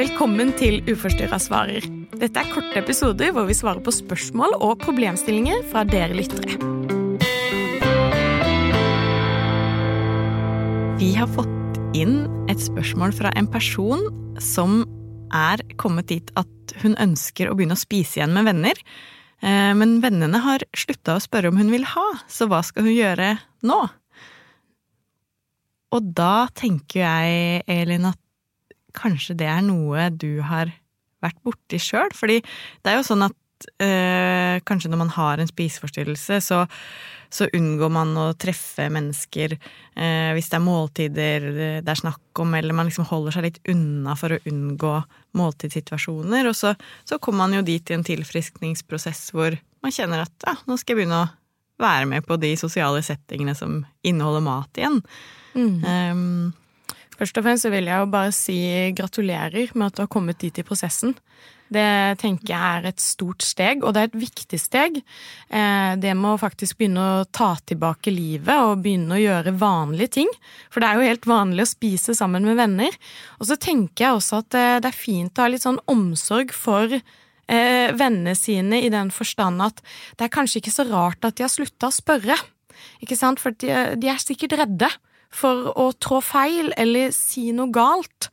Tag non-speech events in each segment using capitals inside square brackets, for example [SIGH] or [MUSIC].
Velkommen til Uforstyrra svarer. Dette er korte episoder hvor vi svarer på spørsmål og problemstillinger fra dere lyttere. Vi har fått inn et spørsmål fra en person som er kommet dit at hun ønsker å begynne å spise igjen med venner. Eh, men vennene har slutta å spørre om hun vil ha, så hva skal hun gjøre nå? Og da tenker jeg, Elin, at kanskje det er noe du har vært borti sjøl? Fordi det er jo sånn at øh, kanskje når man har en spiseforstyrrelse, så, så unngår man å treffe mennesker øh, hvis det er måltider det er snakk om, eller man liksom holder seg litt unna for å unngå måltidssituasjoner. Og så, så kommer man jo dit i en tilfriskningsprosess hvor man kjenner at ja, nå skal jeg begynne å være med på de sosiale settingene som inneholder mat igjen. Mm. Um, Først og fremst så vil jeg jo bare si gratulerer med at du har kommet dit i prosessen. Det tenker jeg er et stort steg, og det er et viktig steg. Eh, det med å faktisk begynne å ta tilbake livet og begynne å gjøre vanlige ting. For det er jo helt vanlig å spise sammen med venner. Og så tenker jeg også at eh, det er fint å ha litt sånn omsorg for eh, vennene sine i den forstand at det er kanskje ikke så rart at de har slutta å spørre. Ikke sant? For de, de er sikkert redde for å trå feil eller si noe galt.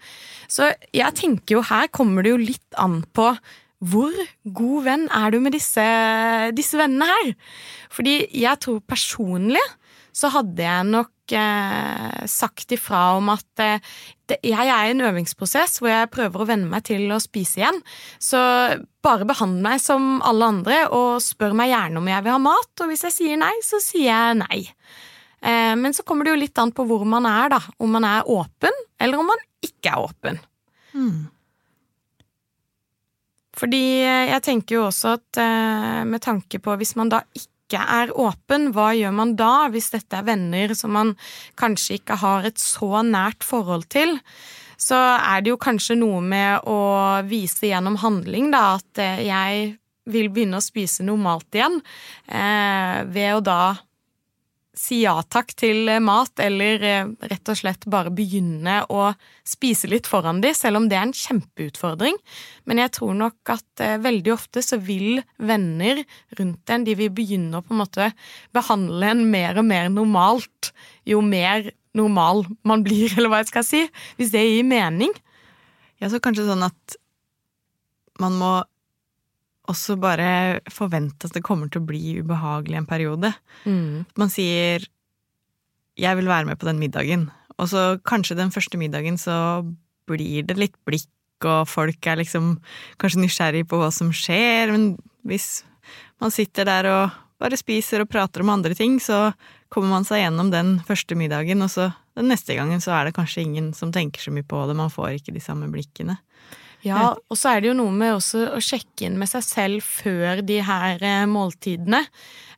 Så jeg tenker jo her kommer det jo litt an på hvor god venn er du med disse, disse vennene her? Fordi jeg tror personlig så hadde jeg nok eh, sagt ifra om at eh, det, jeg er i en øvingsprosess hvor jeg prøver å venne meg til å spise igjen. Så bare behandle meg som alle andre og spør meg gjerne om jeg vil ha mat, og hvis jeg sier nei, så sier jeg nei. Eh, men så kommer det jo litt an på hvor man er, da. Om man er åpen, eller om man ikke er åpen. Mm. Fordi eh, jeg tenker jo også at eh, med tanke på hvis man da ikke er åpen, hva gjør man da hvis dette er venner som man kanskje ikke har et så nært forhold til? Så er det jo kanskje noe med å vise gjennom handling da at jeg vil begynne å spise normalt igjen, ved å da si ja takk til mat, eller eh, rett og slett bare begynne å spise litt foran de, selv om det er en kjempeutfordring. Men jeg tror nok at eh, veldig ofte så vil venner rundt en, de vil begynne å på en måte behandle en mer og mer normalt jo mer normal man blir, [LAUGHS] eller hva jeg skal si. Hvis det gir mening. Ja, så kanskje sånn at man må også bare forvente at det kommer til å bli ubehagelig en periode. Mm. Man sier 'jeg vil være med på den middagen', og så kanskje den første middagen så blir det litt blikk, og folk er liksom kanskje nysgjerrig på hva som skjer, men hvis man sitter der og bare spiser og prater om andre ting, så kommer man seg gjennom den første middagen, og så den neste gangen så er det kanskje ingen som tenker så mye på det, man får ikke de samme blikkene. Ja, og så er det jo noe med også å sjekke inn med seg selv før de her eh, måltidene.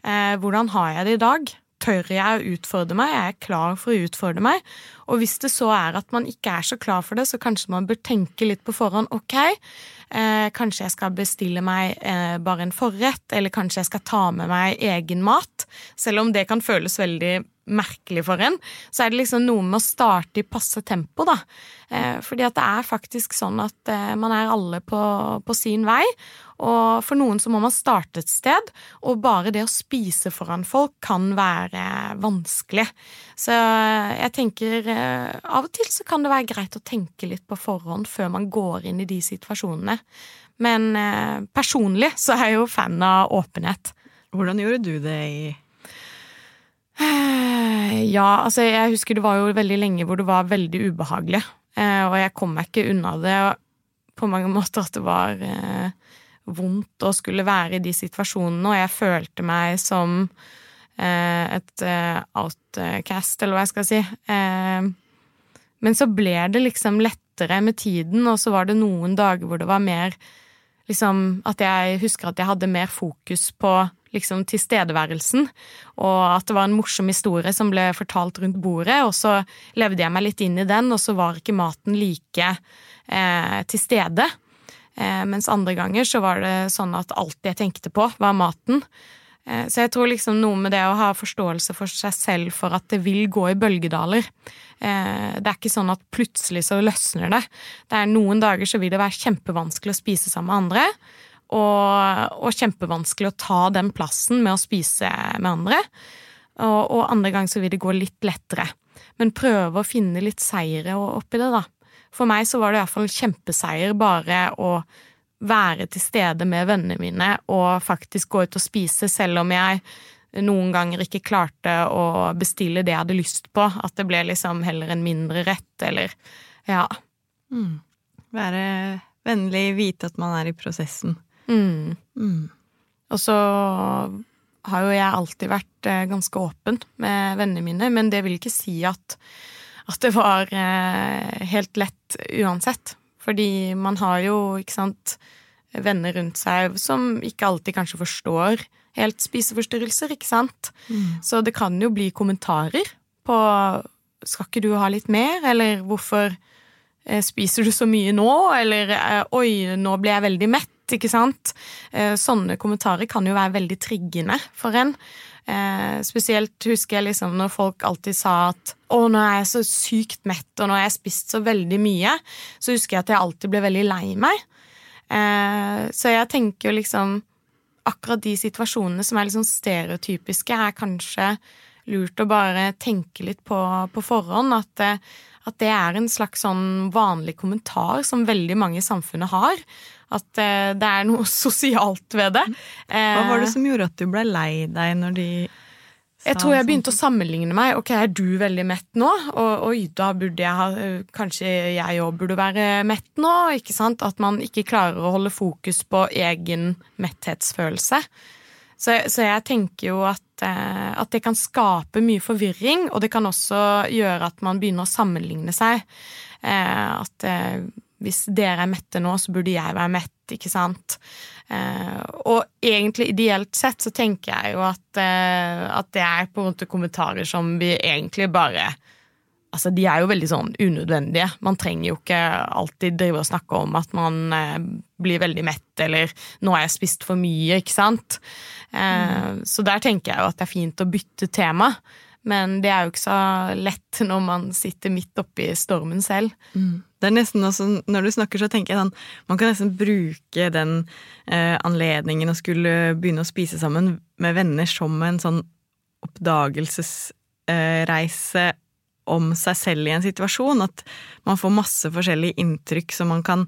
Eh, hvordan har jeg det i dag? Tør jeg å utfordre meg? Er jeg klar for å utfordre meg? Og hvis det så er at man ikke er så klar for det, så kanskje man bør tenke litt på forhånd. Ok, eh, kanskje jeg skal bestille meg eh, bare en forrett, eller kanskje jeg skal ta med meg egen mat. Selv om det kan føles veldig merkelig for en, så er det liksom noe med å starte i passe tempo, da. Eh, fordi at det er faktisk sånn at eh, man er alle på, på, sin vei, og for noen så må man starte et sted, og bare det å spise foran folk kan være vanskelig. Så eh, jeg tenker av og til så kan det være greit å tenke litt på forhånd før man går inn i de situasjonene. Men personlig så er jeg jo fan av åpenhet. Hvordan gjorde du det i [SIGHS] Ja, altså jeg husker det var jo veldig lenge hvor det var veldig ubehagelig. Eh, og jeg kom meg ikke unna det på mange [LAUGHS] måter at det var eh, vondt å skulle være i de situasjonene, og jeg følte meg som eh, et outcast, eller hva jeg skal si. men så ble det liksom lettere med tiden, og så var det noen dager hvor det var mer liksom At jeg husker at jeg hadde mer fokus på liksom tilstedeværelsen, og at det var en morsom historie som ble fortalt rundt bordet, og så levde jeg meg litt inn i den, og så var ikke maten like eh, til stede. Eh, mens andre ganger så var det sånn at alt jeg tenkte på, var maten. Eh, så jeg tror liksom noe med det å ha forståelse for seg selv for at det vil gå i bølgedaler. Eh, det er ikke sånn at plutselig så løsner det. Det er Noen dager så vil det være kjempevanskelig å spise sammen med andre. Og, og kjempevanskelig å ta den plassen med å spise med andre. Og, og andre ganger så vil det gå litt lettere. Men prøve å finne litt seire oppi det, da. For meg så var det i hvert fall kjempeseier bare å være til stede med vennene mine og faktisk gå ut og spise, selv om jeg noen ganger ikke klarte å bestille det jeg hadde lyst på. At det ble liksom heller en mindre rett, eller ja. Mm. Være vennlig, vite at man er i prosessen. Mm. Mm. Og så har jo jeg alltid vært eh, ganske åpen med vennene mine, men det vil ikke si at, at det var eh, helt lett uansett. Fordi man har jo, ikke sant, venner rundt seg som ikke alltid kanskje forstår helt spiseforstyrrelser, ikke sant. Mm. Så det kan jo bli kommentarer på 'skal ikke du ha litt mer', eller 'hvorfor eh, spiser du så mye nå', eller 'oi, nå ble jeg veldig mett', ikke sant. Eh, sånne kommentarer kan jo være veldig triggende for en. Spesielt husker jeg liksom når folk alltid sa at 'å, nå er jeg så sykt mett, og nå har jeg spist så veldig mye', så husker jeg at jeg alltid ble veldig lei meg. Så jeg tenker jo liksom akkurat de situasjonene som er liksom stereotypiske, er kanskje lurt å bare tenke litt på på forhånd. At, at, det er en slags sånn vanlig kommentar som veldig mange i samfunnet har. At uh, det er noe [LAUGHS] sosialt ved det. Hva var det som gjorde at du ble lei deg når de jeg tror jeg begynte å sammenligne meg. Ok, Er du veldig mett nå? Og oi, da burde jeg ha Kanskje jeg òg burde være mett nå? ikke sant? At man ikke klarer å holde fokus på egen metthetsfølelse. Så, så jeg tenker jo at, eh, at, det kan skape mye forvirring, og det kan også gjøre at man begynner å sammenligne seg. Eh, at eh, hvis dere er mette nå, så burde jeg være mett, ikke sant. Og egentlig ideelt sett så tenker jeg jo at, at det er på en måte kommentarer som vi egentlig bare Altså, de er jo veldig sånn unødvendige. Man trenger jo ikke alltid drive og snakke om at man eh, blir veldig mett, eller 'nå har jeg spist for mye', ikke sant. Mm. Så der tenker jeg jo at det er fint å bytte tema. Men det er jo ikke så lett når man sitter midt oppi stormen selv. Mm. Det er nesten også, Når du snakker, så tenker jeg sånn Man kan nesten bruke den eh, anledningen å skulle begynne å spise sammen med venner som en sånn oppdagelsesreise eh, om seg selv i en situasjon. At man får masse forskjellige inntrykk som man kan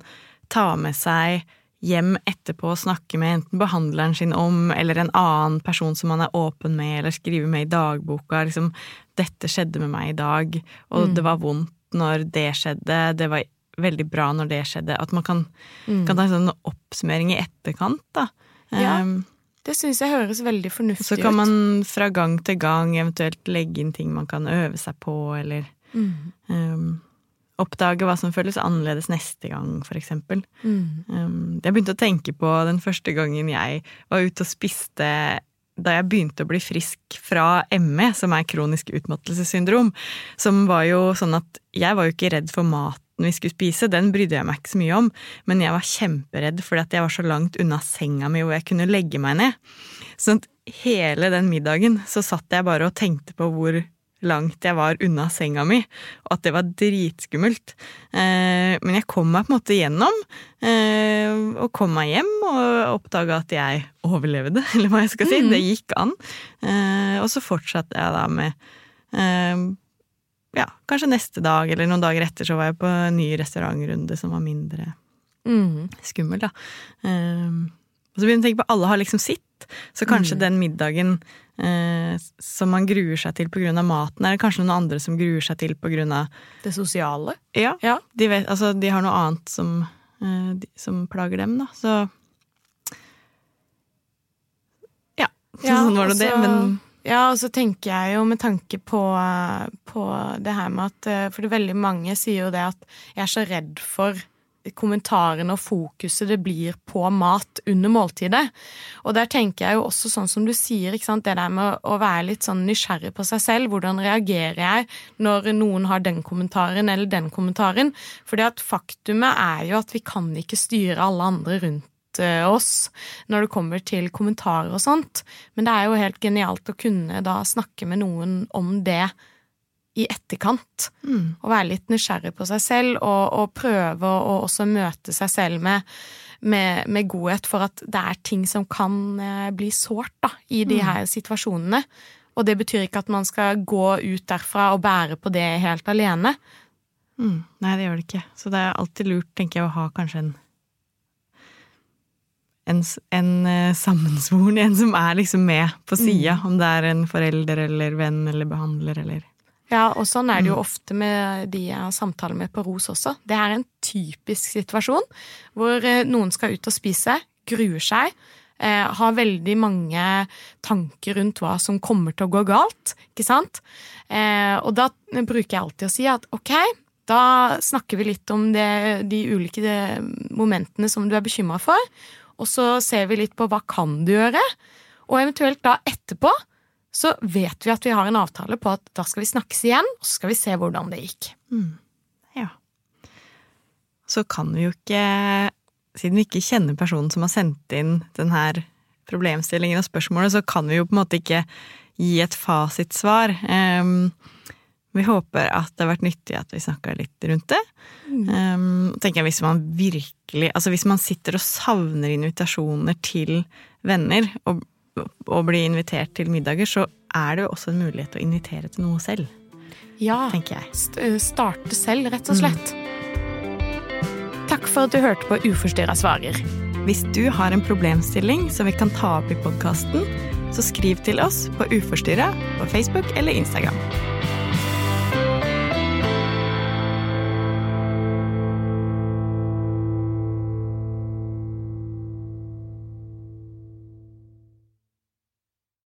ta med seg hjem etterpå og snakke med enten behandleren sin om, eller en annen person som man er åpen med, eller skriver med i dagboka. Liksom 'Dette skjedde med meg i dag, og mm. det var vondt når det skjedde', 'Det var veldig bra når det skjedde'. At man kan, mm. kan ta en sånn oppsummering i etterkant, da. Ja. Um, det syns jeg høres veldig fornuftig ut. Så kan man fra gang til gang eventuelt legge inn ting man kan øve seg på, eller mm. um, oppdage hva som føles annerledes neste gang, for eksempel. Mm. Um, jeg begynte å tenke på den første gangen jeg var ute og spiste da jeg begynte å bli frisk fra ME, som er kronisk utmattelsessyndrom. Som var jo sånn at jeg var jo ikke redd for maten vi skulle spise, den brydde jeg meg ikke så mye om, men jeg var kjemperedd fordi at jeg var så langt unna senga mi hvor jeg kunne legge meg ned. Sånn at hele den middagen så satt jeg bare og tenkte på hvor langt jeg var unna senga mi, og at det var dritskummelt. Eh, men jeg kom meg på en måte gjennom, eh, og kom meg hjem og oppdaga at jeg overlevde, [LAUGHS] eller hva jeg skal si. Mm. Det gikk an. Eh, og så fortsatte jeg da med ja, kanskje neste dag eller noen dager etter så var jeg på en ny restaurantrunde som var mindre mm. skummel, da. og så begynner jeg å tenke på alle har liksom sitt, så kanskje mm. den middagen eh, som man gruer seg til pga. maten? Er det kanskje noen andre som gruer seg til pga. Det sosiale? Ja. ja. De, vet, altså, de, har noe annet som, eh, de, som plager dem, da. Så Ja, ja [LAUGHS] sånn var det det, men ja, og så tenker jeg jo med tanke på, på, det her med at eh, For det veldig mange sier jo det at jeg er så redd for kommentarene og fokuset det blir på mat under måltidet. Og der tenker jeg jo også sånn som du sier, ikke sant? det der med å være litt sånn nysgjerrig på seg selv. Hvordan reagerer jeg når noen har den kommentaren eller den kommentaren? At faktumet er jo at vi kan ikke styre alle andre rundt oss når det kommer til kommentarer og sånt. Men det er jo helt genialt å kunne da snakke med noen om det i etterkant. Mm. Og være litt nysgjerrig på seg selv, og, og prøve å også møte seg selv med, med, med, godhet for at det er ting som kan uh, bli sårt da, i de mm. her situasjonene. Og det betyr ikke at man skal gå ut derfra og bære på det helt alene. Mm. Nei, det gjør det ikke. Så det er alltid lurt, tenker jeg, å ha kanskje en en, en uh, sammensvoren, en som er liksom med på sida, mm. om det er en forelder eller venn eller behandler eller Ja, og sånn er det jo mm. ofte med de jeg samtaler med på ROS også. Det er en typisk situasjon hvor uh, noen skal ut og spise, gruer seg, uh, har veldig mange tanker rundt hva som kommer til å gå galt, ikke sant? og da bruker jeg alltid å si at ok, da snakker vi litt om det, de ulike momentene som du er bekymra for. Og så ser vi litt på hva kan du gjøre, og eventuelt da etterpå så vet vi at vi har en avtale på at da skal vi snakkes igjen, og så skal vi se hvordan det gikk. Mm. Ja. Så kan vi jo ikke, siden vi ikke kjenner personen som har sendt inn denne problemstillingen og spørsmålet, så kan vi jo på en måte ikke gi et fasitsvar. Um, vi håper at det har vært nyttig at vi snakka litt rundt det. Mm. Um, tenker jeg Hvis man virkelig Altså hvis man sitter og savner invitasjoner til venner, og, og blir invitert til middager, så er det jo også en mulighet til å invitere til noe selv. Ja. tenker jeg. St eh, starte selv, rett og slett. Mm. Takk for at du hørte på Uforstyrra svarer. Hvis du har en problemstilling som vi kan ta opp i podkasten, så skriv til oss på Uforstyrra på Facebook eller Instagram.